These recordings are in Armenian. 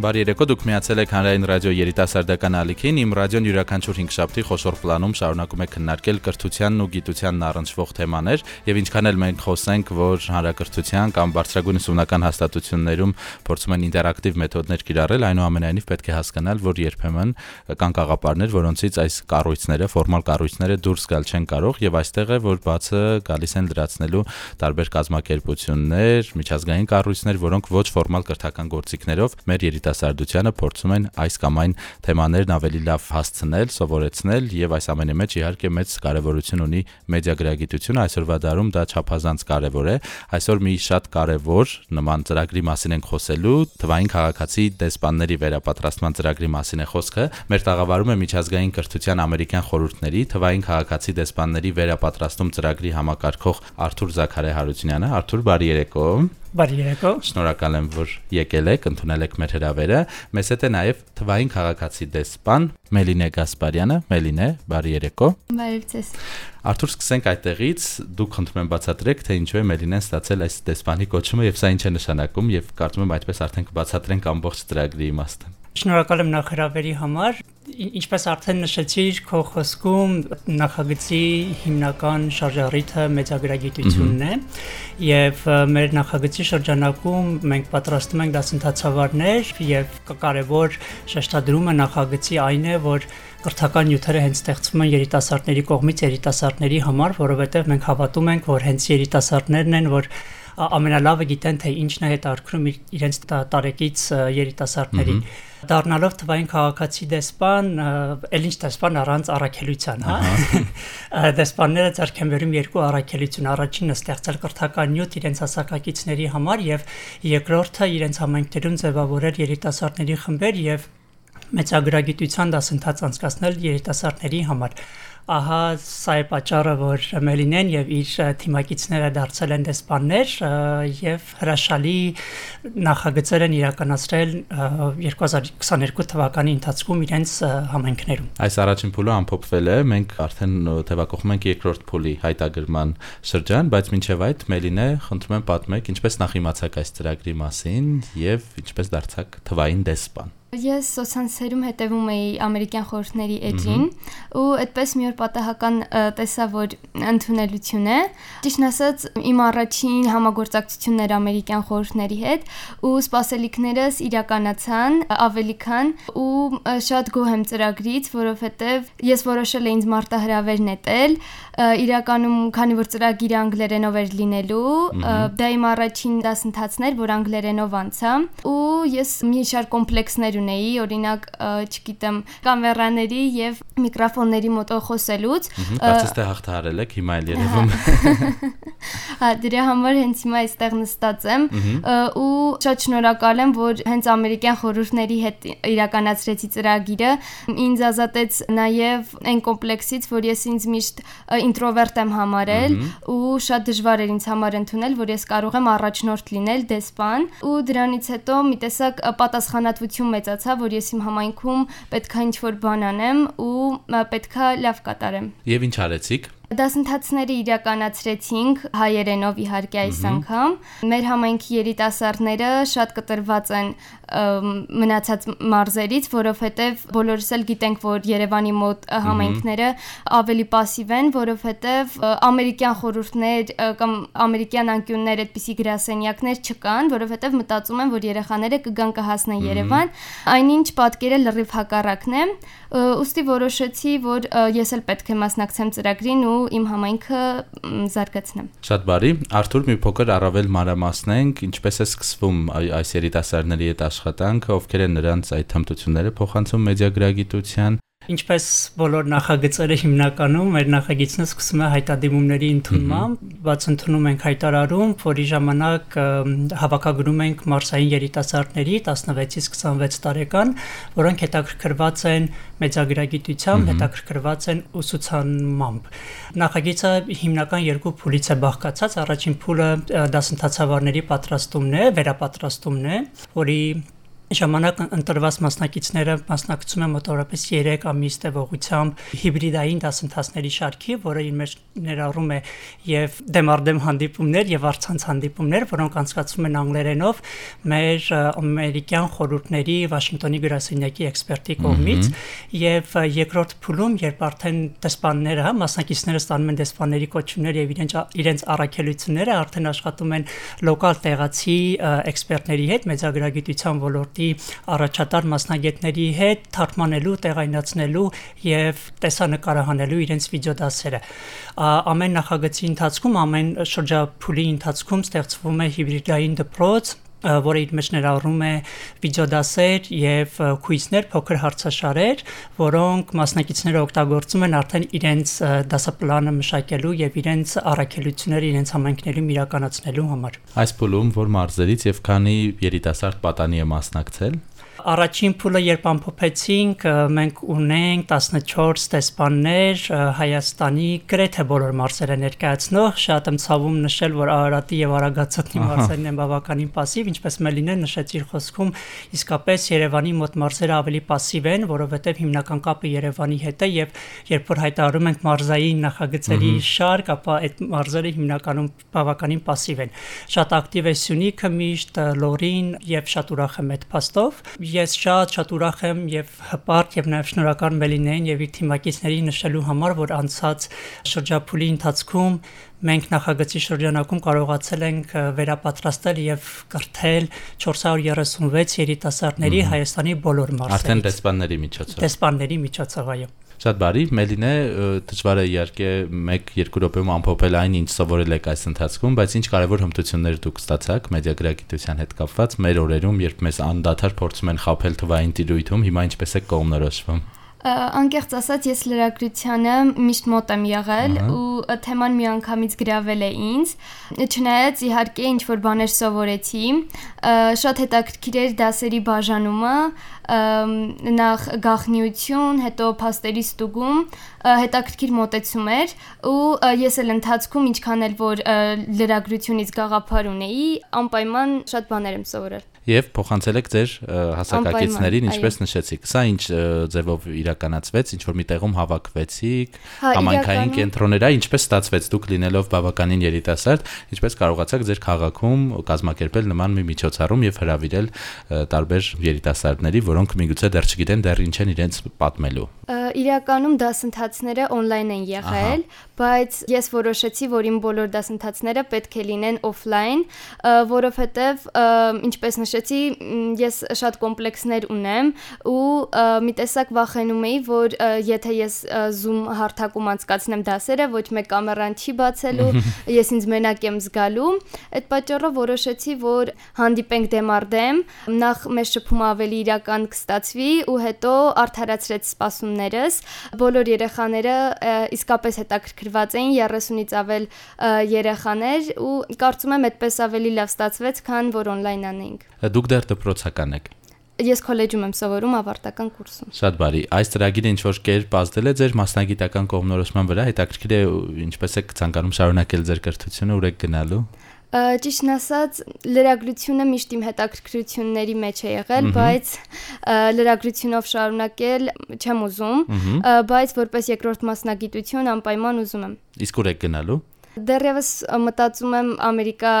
Բարի երեկո, դուք միացել եք Հանրային ռադիո երիտասարդական ալիքին։ Իմ ռադիոն յուրաքանչյուր 5 շաբթի խոշոր պլանում շարունակում է քննարկել կրթությանն ու գիտությանն առնչվող թեմաներ, եւ ինչքան էլ մենք խոսենք, որ հանրակրթության կամ բարձրագույն ուսումնական հաստատություններում փորձում են ինտերակտիվ մեթոդներ կիրառել, այնուամենայնիվ պետք է հասկանալ, որ երբեմն կան կաղապարներ, որոնցից այս կառույցները, ֆորմալ կառույցները դուրս գալ չեն կարող եւ այստեղ է, որ բացը գալիս են լրացնելու տարբեր կազմակերպություններ, միջազգային կառույցներ, որոնք ոչ ֆորմալ կրթական գործիքներով մեր երիտասարդ երիտասարդությանը փորձում են այս կամ այն թեմաներն ավելի լավ հասցնել, սովորեցնել եւ այս ամենի մեջ իհարկե մեծ կարեւորություն ունի մեդիագրագիտությունը այսօրվա դարում դա չափազանց կարեւոր է այսօր մի շատ կարեւոր նման ծրագրի մասին ենք խոսելու թվային քաղաքացի դեսպանների վերապատրաստման ծրագրի մասին է խոսքը մեր տաղավարում է միջազգային կրթության ամերիկյան խորհուրդների թվային քաղաքացի դեսպանների վերապատրաստում ծրագրի համակարգող Արթուր Զաքարե Հարությունյանը Արթուր բարի երեկո Բարի երեկո։ Շնորհակալ եմ, որ եկել եք, ընդունել եք մեր հրավերը։ Մեզ հետ է նաև թվային քաղաքացի դեսպան Մելինե Գասպարյանը։ Մելինե, բարի երեկո։ Բարև ձեզ։ Արթուր, սկսենք այդտեղից։ Դուք խնդրում եմ բացատրեք, թե ինչու է Մելինեն ստացել այս դեսպանի կոչումը եւ սա ինչ է նշանակում եւ կարծում եմ այդպես արդեն կբացատրենք ամբողջ ծրագրի իմաստը։ Շնորհակալ եմ նախհրավերի համար ինչպես արդեն նշեցիր քո խոսքում նախագծի հիմնական շարժառիթը մեծագրագիտությունն է եւ մեր նախագծի շրջանակում մենք պատրաստում ենք դասընթացավարներ եւ կարևոր շեշտադրումը նախագծի այն է որ կրթական նյութերը հենց ստեղծվում են երիտասարդների կողմից երիտասարդների համար, որովհետև մենք հավատում ենք, որ հենց երիտասարդներն են, որ ամենալավը գիտեն թե ինչն է հետարքրում իրենց տարեկից երիտասարդներին դառնալով թվային քաղաքացի դեսպան, ել ինչ դեսպան առանց առաքելության, հա։ Դեսպանները ձեռք են բերում երկու առաքելություն, առաջինը ստեղծել կրթական նյութ իրենց հասակակիցների համար եւ երկրորդը իրենց համայնքներում ձևավորել երիտասարդների խմբեր եւ մեծագրագիտության դասընթաց անցկացնել երիտասարդների համար ահա սա է պատճառը, որ Մելինեն եւ իր թիմակիցները դարձել են դեսպաններ եւ հրաշալի նախագծեր են իրականացրել 2022 թվականի ընթացքում իրենց համայնքներում։ Այս առաջին փուլը ամփոփվել է, մենք արդեն թեվակողում ենք երկրորդ փուլի հայտագրման շրջան, բայց մինչև այդ Մելինե, խնդրում եմ պատմեք, ինչպես նախ իմացաք այս ծրագրի մասին եւ ինչպես դարձաք թվային դեսպան։ Ես սոցցանցերում հետևում էի ամերիկյան խորհուրդների էջին ու այդպես մի օր պատահական տեսա, որ ընդունելություն է։ Ճիշտն ասած, իմ առաջին համագործակցությունն էր ամերիկյան խորհուրդների հետ ու սպասելիքներս իրականացան ավելի քան ու շատ գոհ եմ ծրագրից, որովհետև ես որոշել էի ինձ մարտահրավեր նետել իրականում քանի որ ծրագիրը անգլերենով էր լինելու, դա իմ առաջին դասընթացն էր, որ անգլերենով անցա ու ես մի շարք կոմպլեքսներ ունեի, օրինակ, չգիտեմ, կամերաների եւ միկրոֆոնների մոտով խոսելուց։ Կարծես թե հաղթահարել եք հիմա էլ երևում։ Հա, դրա համար հենց հիմա այստեղ նստած եմ ու շատ շնորհակալ եմ, որ հենց ամերիկյան խորհուրդների հետ իրականացրեցի ծրագիրը։ Ինձ ազատեց նաև այն կոմպլեքսից, որ ես ինձ միշտ ինտրովերտ եմ համարել ու շատ դժվար էր ինձ համար ընդունել, որ ես կարող եմ առաջնորդ լինել դեսպան ու դրանից հետո մի տեսակ պատասխանատվություն մեծացավ, որ ես իմ համայնքում պետքա ինչ-որ բան անեմ ու պետքա լավ կատարեմ։ Եվ ինչ արեցիք։ Դասընթացները իրականացրեցինք հայերենով իհարկե այս անգամ։ Մեր համայնքի երիտասարդները շատ կտրված են մնացած մարզերից, որովհետև բոլորս էլ գիտենք, որ Երևանի մոտ համայնքները ավելի пассив են, որովհետև ամերիկյան խորհուրդներ կամ ամերիկյան անկյուններ այդպիսի գրասենյակներ չկան, որովհետև մտածում են, որ երեխաները կգան կհասնեն Երևան, այնինչ պատկերը լրիվ հակառակն է։ Ոստի որոշեցի, որ ես էլ պետք է մասնակցեմ ծրագրին ու իմ համայնքը զարգացնեմ։ Շատ բարի։ Արթուր, մի փոքր առավել մանրամասնենք, ինչպես է սկսվում այս երիտասարդների հետ աշխատանքը, ովքեր են նրանց այդ հմտությունները փոխանցում մեդիագրագիտության Ինչպես բոլոր նախագծերը հիմնականում մեր նախագիծն սկսում է հայտադիմումների ընդունմամբ, բաց ընդունում ենք հայտարարում, որի ժամանակ հավաքագրում ենք մարսային երիտասարդների 16-ից 26 տարեկան, որոնք հետաքրքրված են մեծագրագիտությամբ, հետաքրքրված են ուսուցանմամբ։ Նախագիծը հիմնական երկու փուլից է բաղկացած։ Առաջին փուլը դասընթացավարների պատրաստումն է, վերապատրաստումն է, որի ժամանակ ընտրված մասնակիցները մասնակցում են մոտավորապես 3 ամիս տևողությամբ հիբրիդային դասընթացների շարքի, որը իր մեջ ներառում է եւ դեմարդեմ հանդիպումներ եւ արցանց հանդիպումներ, որոնք անցկացվում են անգլերենով մեր ամերիկյան խորհուրդների Վաշինգտոնի գրասենյակի էքսպերտի կողմից եւ երկրորդ փուլում, երբ արդեն դեսպանները, հա, մասնակիցները ստանում են դեսպանների կոչումներ եւ իրենց իրենց առաքելությունները, արդեն աշխատում են լոկալ տեղացի էքսպերտների հետ, մեծագրագիտության ոլորտի ոլորտի առաջատար մասնագետների հետ թարգմանելու, տեղայնացնելու եւ տեսանկարահանելու իրենց վիդեոդասերը։ Ամեն նախագծի ընթացքում, ամեն շրջափուլի ընթացքում ստեղծվում է հիբրիդային դպրոց, որը իր մեջ ներառում է վիդեոդասեր եւ քույզներ, փոքր հարցաշարեր, որոնք մասնակիցները օգտագործում են արդեն իրենց դասապլանը մշակելու եւ իրենց առաքելությունները իրենց համայնքներում իրականացնելու համար։ Այս փուլում որ մարզերից եւ քանի երիտասարդ պատանի է մասնակցել։ Առաջին փուլը երբ ամփոփեցինք, մենք ունենք 14 տեսպաններ Հայաստանի գրեթե բոլոր մարզերը ներկայացնող, շատ եմ ցավում նշել, որ Արարատի եւ Արագածոտնի մարզերն են բավականին пассив, ինչպես Մելինեն նշեց իր խոսքում, իսկապես Երևանի մոտ մարզերը ավելի пассив են, որովհետեւ հիմնական կապը Երևանի հետ է եւ երբ որ հայտարարում ենք մարզային նախագծերի շարք, ապա այդ մարզերը հիմնականում բավականին пассив են։ Շատ ակտիվ է Սյունիքը միշտ, Լորին եւ շատ ուրախ եմ այդ փաստով ես շատ շատ ուրախ եմ եւ հպարտ եւ նաեւ շնորհակալ Մելինեին եւ իր թիմակիցների նշելու համար, որ անցած շրջափուլի ընթացքում մենք նախագծի շրջանակում կարողացել ենք վերապատրաստել եւ կրթել 436 երիտասարդների Հայաստանի բոլոր մարզերից։ Արդեն դեսպանների միջոցով։ Դեսպանների միջոցով, այո։ Շատ բարի, Մելինե, դժվար է իհարկե 1-2 րոպեում ամփոփել այն, ինչ սովորել եք այս ընթացքում, բայց ինչ կարևոր հմտություններ դուք ստացաք մեդիագրագիտության հետ կապված մեր օրերում, երբ մեզ անդադար փորձում են խაფել թվային տիրույթում, հիմա ինչպես է կողմնորոշվում։ Անկեղծ ասած ես լրագրությանը միշտ մոտ եմ եղել ու թեման միանգամից գրավել է ինձ չնայած իհարկե ինչ որ բաներ սովորեցի շատ հետաքրքիր էր դասերի բաժանումը նախ գախնիություն հետո փաստերի ստուգում հետաքրքիր մոտեցում էր ու ես էլ ընթացքում ինչքան էլ որ լրագրությունից գաղափար ունեի անպայման շատ բաներ եմ սովորել եւ փոխանցել եք ձեր հասակակիցներին, ինչպես նշեցիք։ Սա ինչ ձևով իրականացվեց, ինչ որ մի տեղում հավաքվեցիք, հա, համայնքային կենտրոներա, ինչպես ստացվեց դուք լինելով բավականին երիտասարդ, ինչպես կարողացաք ձեր քաղաքում կազմակերպել նման մի միջոցառում եւ հրավիրել տարբեր երիտասարդների, որոնք միգուցե դեռ չգիտեն դեռ ինչ են իրենց պատմելու։ Իրականում դասընթացները on-line են եղել, բայց ես որոշեցի, որ իմ բոլոր դասընթացները պետք է լինեն off-line, որովհետեւ ինչպես նշեցի, ես շատ կոմպլեքսներ ունեմ ու մի տեսակ վախենում էի, որ եթե ես Zoom հարթակում անցկացնեմ դասերը, ոչ մեկ կամերան չի բացելու, ես ինձ մենակ եմ զգալու։ Այդ պատճառով որոշեցի, որ հանդիպենք դեմարդեմ, նախ մեր շփումը ավելի իրական կստացվի ու հետո արդարացրեց սպասումներս։ Բոլոր երեխաները իսկապես հետաքրքրված էին 30-ից ավել երեխաներ ու կարծում եմ այդպես ավելի լավ ստացվեց, քան որ on-line անեինք։ Դուք դեռ դպրոցական եք։ Ես քոլեջում եմ սովորում ավարտական կուրսում։ Շատ բարի։ Այս ծրագիրը ինչ որ կերպ ազդել է ձեր մասնագիտական կողմնորոշման վրա, հետաքրքիր է ինչպես եք ցանկանում շարունակել ձեր կրթությունը, ուր եք գնալու։ Ճիշտն ասած, լրագրությունը միշտ իմ հետաքրքրությունների մեջ է եղել, բայց լրագրությունով շարունակել չեմ ուզում, բայց որպես երկրորդ մասնագիտություն անպայման ուզում եմ։ Իսկ ուր եք գնալու։ Դեռևս մտածում եմ Ամերիկա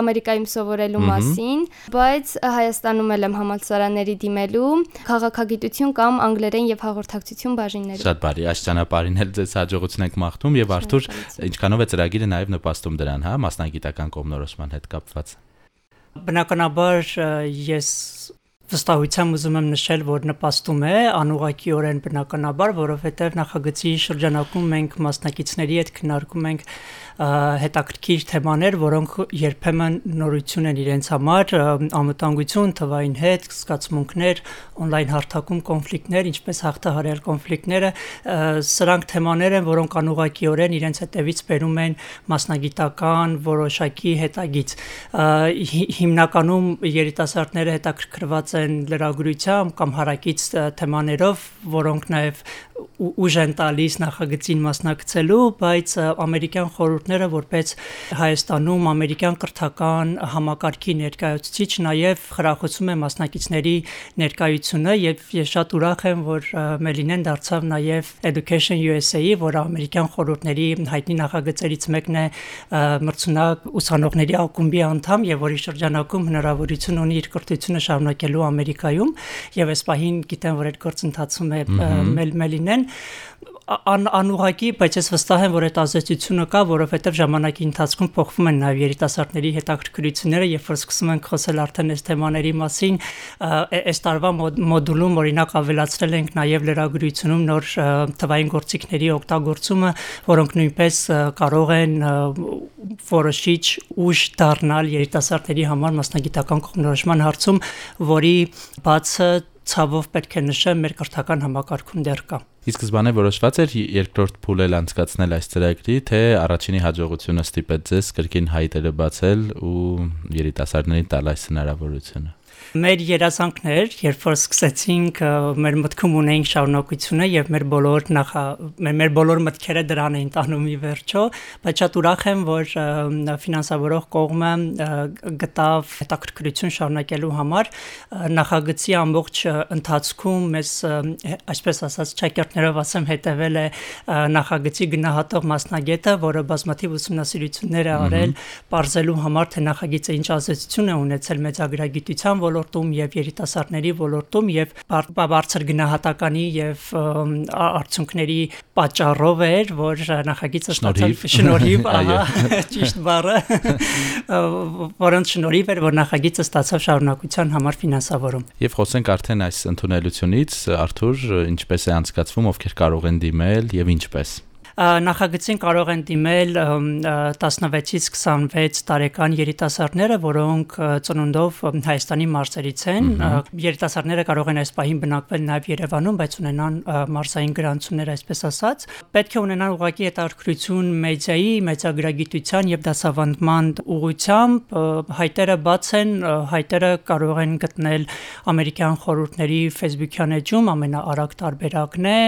Ամերիկայում սովորելու մասին, բայց Հայաստանում եմ համալսարանների դիմելու քաղաքագիտություն կամ անգլերեն եւ հաղորդակցություն բաժիններում։ Շատ բարի, այս ճանապարհին էլ ձեզ հաջողություն եք մաղթում եւ Արթուր, ինչքանով է ծրագիրը նաեւ նպաստում դրան, հա, մասնագիտական կողմնորոշման հետ կապված։ Բնականաբար ես վստահությամբ ուզում եմ նշել, որ նպաստում է անուղակիորեն բնականաբար, որովհետև նախագծի շրջանակում մենք մասնակիցների հետ քննարկում ենք հետաքրքիր թեմաներ, որոնք երբեմն նորություն են իրենց համար, անվտանգություն, թվային հետ, զգացմունքներ, on-line հարթակում կոնֆլիկտներ, ինչպես հաղթահարել կոնֆլիկտները, սրանք թեմաներ են, որոնք անուղակիորեն իրենց հետևից բերում են մասնագիտական որոշակի հետագից։ Հիմնականում երիտասարդները հետաքրքրված են լրագրությամբ կամ հարակից թեմաներով, որոնք նաև ուժ են տալիս նախագծին մասնակցելու, բայց ամերիկյան խորհուրդները որպես Հայաստանում ամերիկյան կրթական համակարգի ներկայացուցիչ նաև խրախուսում է մասնակիցների ներկայությունը եւ ես շատ ուրախ եմ, որ Մելինեն դարձավ նաև Education USA-ի, որը ամերիկյան խորհուրդների հայտնի նախագծերից մեկն է մրցունակ ուսանողների ակումբի անդամ եւ որի շրջանակում հնարավորություն ունի իր կրթությունը շարունակելու Ամերիկայում եւ այս պահին գիտեմ, որ այդ գործընթացում է Մելինեն ան, անուղակի, բայց ես վստահ եմ, որ այդ ազդեցությունը կա, որովհետև ժամանակի ընթացքում փոխվում են նաև երիտասարդների հետաքրքրությունները, երբ որ սկսում ենք խոսել արդեն այս թեմաների մասին, այս տարվա մոդուլում օրինակ ավելացրել ենք նաև լրագրությունում նոր թվային գործիքների օգտագործումը, որոնք նույնպես կարող են որոշիչ ուժ դառնալ երիտասարդների համար մասնագիտական կողմնորոշման հարցում, որի բացը ցավով պետք է նշեմ մեր կրթական համակարգում դեռ կա։ Ի սկզբանե որոշված էր երկրորդ փուլ էլ անցկացնել այս ծրագրի, թե առաջինի հաջողությունը ստիպեց ձեզ կրկին հայտերը բացել ու երիտասարդներին տալ այս հնարավորությունը։ Մեր երազանքներ, երբ որ սկսեցինք մեր մտքում ունեինք շարունակությունը եւ մեր բոլոր նախա մեր բոլոր մտքերը դրան էին տանում ի վերջո, բայց շատ ուրախ եմ, որ ֆինանսավորող կողմը գտավ հետաքրքրություն շարունակելու համար նախագծի ամբողջ ընթացքում մեզ այսպես ասած ճակերտներով ասեմ հետևել է նախագծի գնահատող մասնագետը, որը բազմաթիվ ուսումնասիրություններ է արել, ողջելու համար թե նախագիծը ինչ ազդեցություն է ունեցել մեծագրագիտության ոլորտում եւ երիտասարդների ոլորտում եւ բարձր գնահատականի եւ արդյունքների պատճառով էր, որ նախագիծը ստացավ շնորհիվ, ահա, ճիշտ բառը, որոնց շնորհիվ էր, որ նախագիծը ստացավ շարունակության համար ֆինանսավորում։ Եվ խոսենք արդեն այս ընդունելությունից, Արթուր, ինչպես է անցկացվում, ովքեր կարող են դիմել եւ ինչպես նախագծին կարող են դիմել 16-ից 26 տարեկան երիտասարդները, որոնք ծնունդով Հայաստանի մարզերից են։ Երիտասարդները կարող են այս պահին բնակվել նաև Երևանում, բայց ունենան մարզային գրանցումներ, այսպես ասած։ Պետք է ունենան ուղղակի հետաքրքրություն մեդիայի, մեծագրագիտության եւ դասավանդման ուղղությամբ հայտերը բաց են, հայտերը կարող են գտնել ամերիկյան խորհուրդների Facebook-յան էջում, ամենաարագ տարբերակն է,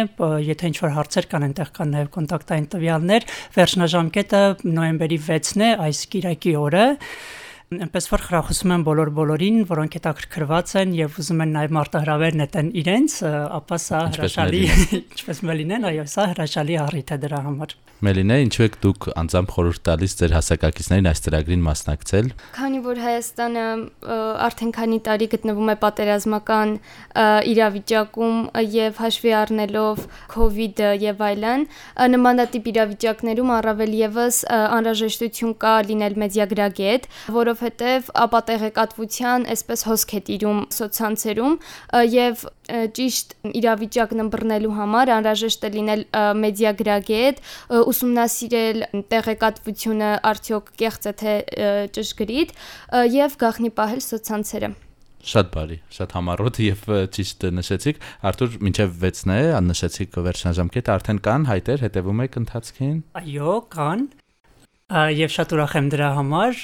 եթե ինչ-որ հարցեր կան, այնտեղ կան նաև կոնտակտ կոնտակտային տվյալներ, վերջնաժամկետը նոյեմբերի 6-ն է, այս Կիրակի օրը այնպես որ խրախուսում եմ բոլոր բոլորին, որոնք հետաքրքրված են եւ ուզում են նաեւ մարտահրավեր նետեն իրենց, ապա սա հրաշալի, ինչպես մելինեն, այո, սա հրաշալի առիթ է դրա համար։ Մելինե, ինչու եք դուք անձամբ խորհուրդ տալիս ձեր հասակակիցներին այս ծրագրին մասնակցել։ Քանի որ Հայաստանը արդեն քանի տարի գտնվում է պատերազմական իրավիճակում եւ հաշվի առնելով իդը եւ այլն, նմանատիպ իրավիճակներում առավել եւս անհրաժեշտություն կա լինել մեդիագրագետ, որովհետեւ ապատեղեկատվության այսպես հոսք է տիրում սոցցանցերում եւ ճիշտ իրավիճակն ըմբռնելու համար անհրաժեշտ է լինել մեդիագրագետ, ուսումնասիրել տեղեկատվությունը արդյոք կեղծ է թե ճշգրիտ եւ գախնի պահել սոցցանցերը Շատ բարի, շատ համառոտ եւ ճիշտ նշեցիք։ Արթուր, մինչեւ 6-ն է, աննշեցիք վերջնաժամկետը, արդեն կան հայտեր, հետևում եք ընթացքին։ Այո, կան։ Եվ շատ ուրախ եմ դրա համար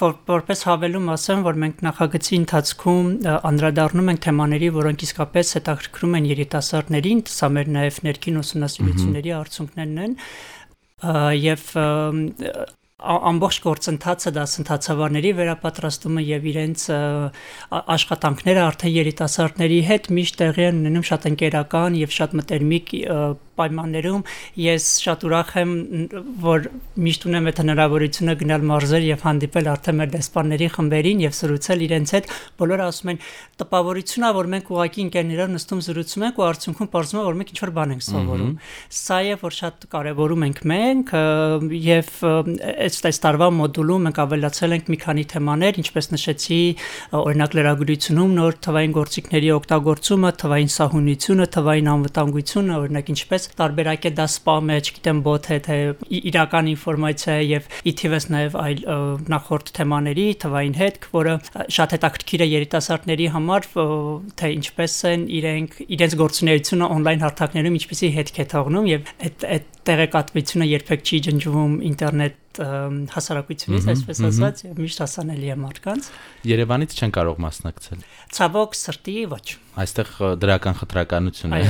որ, որպես հավելում ասեմ, որ մենք նախագծի ընթացքում անդրադառնում ենք թեմաների, որոնք իսկապես հետաքրքրում են երիտասարդներին, սա մեր նաև ներքին ուսումնասիրությունների արդյունքներն են եւ ամբողջ գործընթացը դասընթացավարների վերապատրաստումը եւ իրենց աշխատանքները արդեն երիտասարդների հետ միշտ տեղի են ունենում շատ ընկերական եւ շատ մտերմիկ պայմաններում ես շատ ուրախ եմ, որ միշտ ունեմ այդ հնարավորությունը գնալ մարզեր եւ հանդիպել արդեն մեր դեսպանների խմբերին եւ զրուցել իրենց հետ։ Բոլորը ասում են տպավորությունա, որ մենք ուղակի ընկերներով նստում զրուցում ենք ու արդյունքում բարձում է որ մենք ինչ-որ բան ենք սովորում։ Սա է որ շատ կարեւորում ենք մենք եւ այս այս տարվա մոդուլում մենք ավելացել ենք մի քանի թեմաներ, ինչպես նշեցի, օրինակ լրագրությունում նոր թվային գործիքների օգտագործումը, թվային սահունությունը, թվային անվտանգությունը, օրինակ ինչպես ինչպես տարբերակ է դա spam է, չգիտեմ bot է, թե իրական ինֆորմացիա է եւ իթիվս նաեւ այլ նախորդ թեմաների թվային հետք, որը շատ հետաքրքիր է երիտասարդների համար, թե ինչպես են իրենք իրենց գործունեությունը on-line հարթակներում ինչպեսի հետք է թողնում եւ այդ այդ տեղեկատվությունը երբեք չի ջնջվում ինտերնետ հասարակությունից, այսպես ասած, միշտ հասանելի է մարդկանց։ Երևանից չեն կարող մասնակցել։ Ցավոք սրտի ոչ։ Այստեղ դրական խտրականություն է։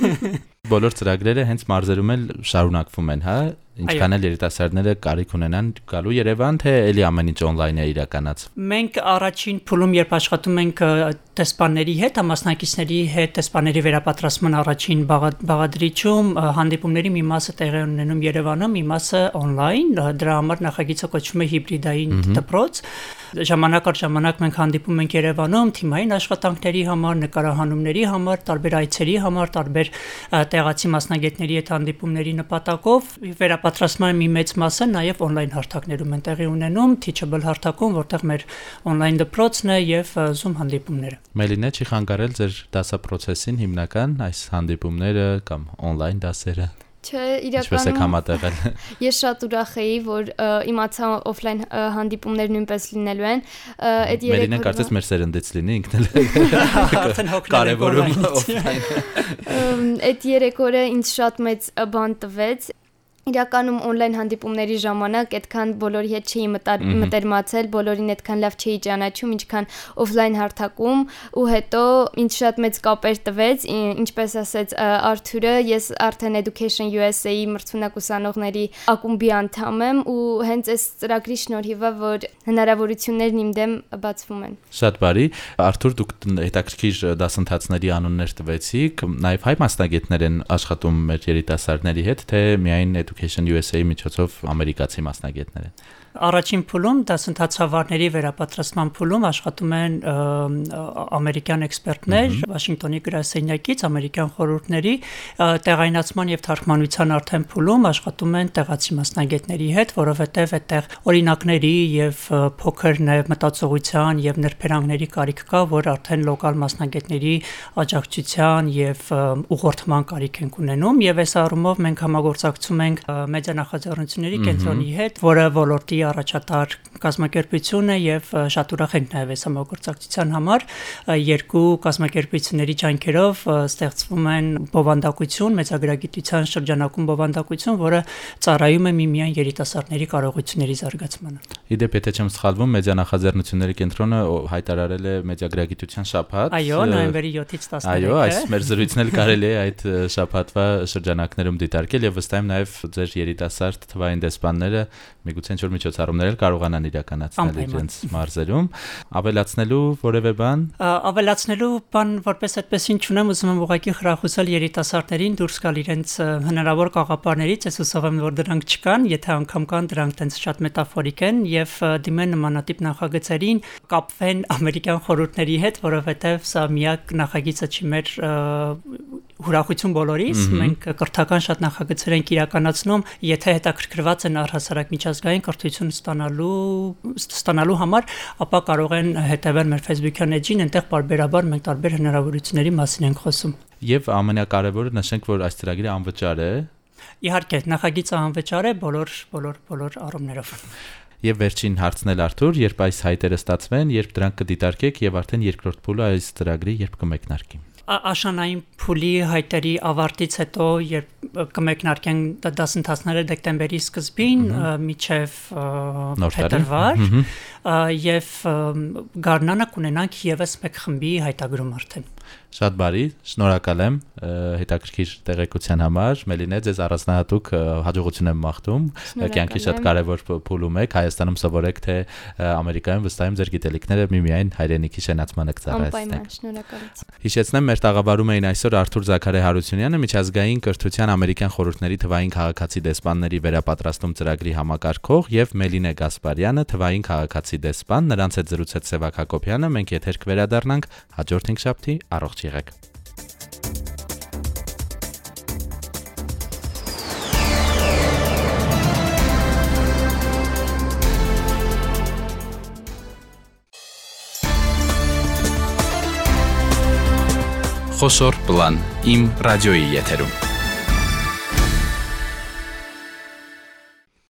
Բոլոր ծրագրերը հենց մարզերում էլ շարունակվում են, հա։ Ինչքան էլ երիտասարդները կարիք ունենան գալու Երևան, թե ելի ամեն ինչ on-line է իրականացվում։ Մենք առաջին փուլում երբ աշխատում ենք տեսպանների հետ, ամասնակիցների հետ, տեսպանների վերապատրաստման առաջին բաղադրիչում հանդիպումների մի մասը տեղի ունենում Երևանում, մի մասը on-line, դրա համար նախագիծը կոչվում է հիբրիդային դպրոց ժամանակ առ ժամանակ մենք հանդիպում ենք Երևանում թիմային աշխատանքների համար, նկարահանումների համար, տարբեր այցերի համար, տարբեր տեղացի մասնագետների հետ հանդիպումների նպատակով վերապատրաստման մի մեծ մասը նաև on-line հարթակներում են տեղի ունենում, teachable հարթակում, որտեղ մեր on-line դպրոցն է եւ Zoom հանդիպումները։ Մելինե չի խանգարել ձեր դասապրոցեսին հիմնական այս հանդիպումները կամ on-line դասերը։ Չէ, իրականում Ինչպես եք համատեղել։ Ես շատ ուրախ էի, որ իմացա օֆլայն հանդիպումներ նույնպես լինելու են։ Այդ երեք Մերինեն կարծես մեր սերնդից լինի, ինքն էլ հոգնարևորում օֆլայն։ Այդ երեք օրը ինձ շատ մեծ բան տվեց իրականում on-line հանդիպումների ժամանակ այդքան բոլորի հետ չէի մտերմացել, բոլորին այդքան լավ չէի ճանաչում, ինչքան off-line հարթակում ու հետո ինձ շատ մեծ կապեր տվեց, ինչպես ասեց Արթուրը, ես արդեն Education USA-ի մրցունակ ուսանողների ակումբի անդամ եմ ու հենց այս ծրագրի շնորհիվ որ հնարավորություններն իմ դեմ բացվում են։ Շատ բարի։ Արթուր, դուք հետաքրքիր դասընթացների անուններ տվեցիք, նաև հայ մասնագետներ են աշխատում մեր երիտասարդների հետ, թե միայն Education USA-ի միջոցով ամերիկացի մասնագետներ են։ Առաջին փուլում դասընթացավարների վերապատրաստման փուլում աշխատում են ամերիկյան էքսպերտներ Վաշինգտոնի գրասենյակից, ամերիկյան խորհուրդների տեղայնացման եւ թարգմանության արդեն փուլում աշխատում են տեղացի մասնագետների հետ, որովհետեւ այդտեղ օրինակների եւ փոքր նաեւ մտածողության եւ նրբերանգների կարիք կա, որ արդեն լոկալ մասնագետների աջակցության եւ ուղղորդման կարիք են ունենում եւ այս առումով մենք համագործակցում ենք մեդիա նախաձեռնությունների կենտրոնի հետ, որը ոլորտի առաջատար կազմակերպություն է եւ շատ ուրախ ենք նաեւ այս համագործակցության համար երկու կազմակերպությունների ջանքերով ստեղծվում են բովանդակություն, մեծագրագիտության շրջանակում բովանդակություն, որը ծառայում է միմիան երիտասարդների կարողությունների զարգացմանը։ Իդեպ եթե չեմ սխալվում, մեդիա նախաձեռնությունների կենտրոնը հայտարարել է մեդիագրագիտության շաբաթ։ Այո, նոյեմբերի 7-ից 13-ը։ Այո, այս մեր զրույցն էլ կարելի է այդ շաբաթվա շրջանակներում դիտարկել եւ վստահ եմ նաեւ ձեր երիտասարդ թվային դեսպանները միգուցե ինչ-որ միջոցառումներ կարողանան իրականացնել իրենց մարզերում։ Ավելացնելու որևէ բան։ Ավելացնելու բան որպես այդպես ինչ ունեմ, ուզում եմ ուղղակի խրախուսել երիտասարդներին դուրս գալ իրենց հնարավոր կաղապարներից, ես հուսով եմ, որ դրանք չկան, եթե անգամ կան, դրանք տենց շատ մետաֆորիկ են եւ դիմեն նմանատիպ նախագծերին, կապվեն ամերիկյան խորհուրդների հետ, որովհետեւ սա միակ նախագիծը չի մեր հուրախություն բոլորիս, մենք կրթական շատ նախագծեր ենք իրականացնում, եթե հետաքրքրված են առհասարակ միջազգային կրթություն ստանալու ստանալու համար, ապա կարող են հետևել մեր Facebook-յան էջին, այնտեղ բարբերաբար մենք տարբեր հնարավորությունների մասին ենք խոսում։ Եվ ամենակարևորը նշենք, որ այս ծրագիրը անվճար է։ Իհարկե, նախագիծը անվճար է բոլոր բոլոր բոլոր առումներով։ Եվ վերջին հարցն էլ Արթուր, երբ այս հայտերը ստացվեն, երբ դրանք կդիտարկեք եւ արդեն երկրորդ փուլը այս ծրագրի երբ կմեկնարկի աշանային փուլի հայտերի ավարտից հետո երբ կմեկնարկեն դասընթացները դեկտեմբերի սկզբին միջև փետրվար եւ գարնանը կունենանք եւս մեկ խմբի հայտագրում արդեն Շատ բարի, շնորհակալ եմ հետաքրքիր տեղեկության համար։ Մելինե, ձեզ առանձնահատուկ հաջողություն եմ մաղթում։ Կյանքի շատ կարևոր փուլում եք Հայաստանում սովորեք թե Ամերիկայում վստահ եմ ձեր գիտելիքները միմիայն հայրենիքի շենացմանը կծառայեցնեք։ Անպայման, շնորհակալություն։ Հիշեցնեմ, մեր տաղավարում էին այսօր Արթուր Զաքարե Հարությունյանը, միջազգային կրթության ամերիկյան խորհուրդների թվային քաղաքացի դեսպանների վերապատրաստում ծրագրի համակարգող եւ Մելինե Գասպարյանը, թվային քաղաքացի դեսպան, նրանց հետ զրուցեց Սևակ Հակոբյանը, մենք եթեր կվերադառնանք հաջորդ 5 շաբթի առողջ եղեք։ Խոսոր պլան. Իմ ռադիոյի եթերում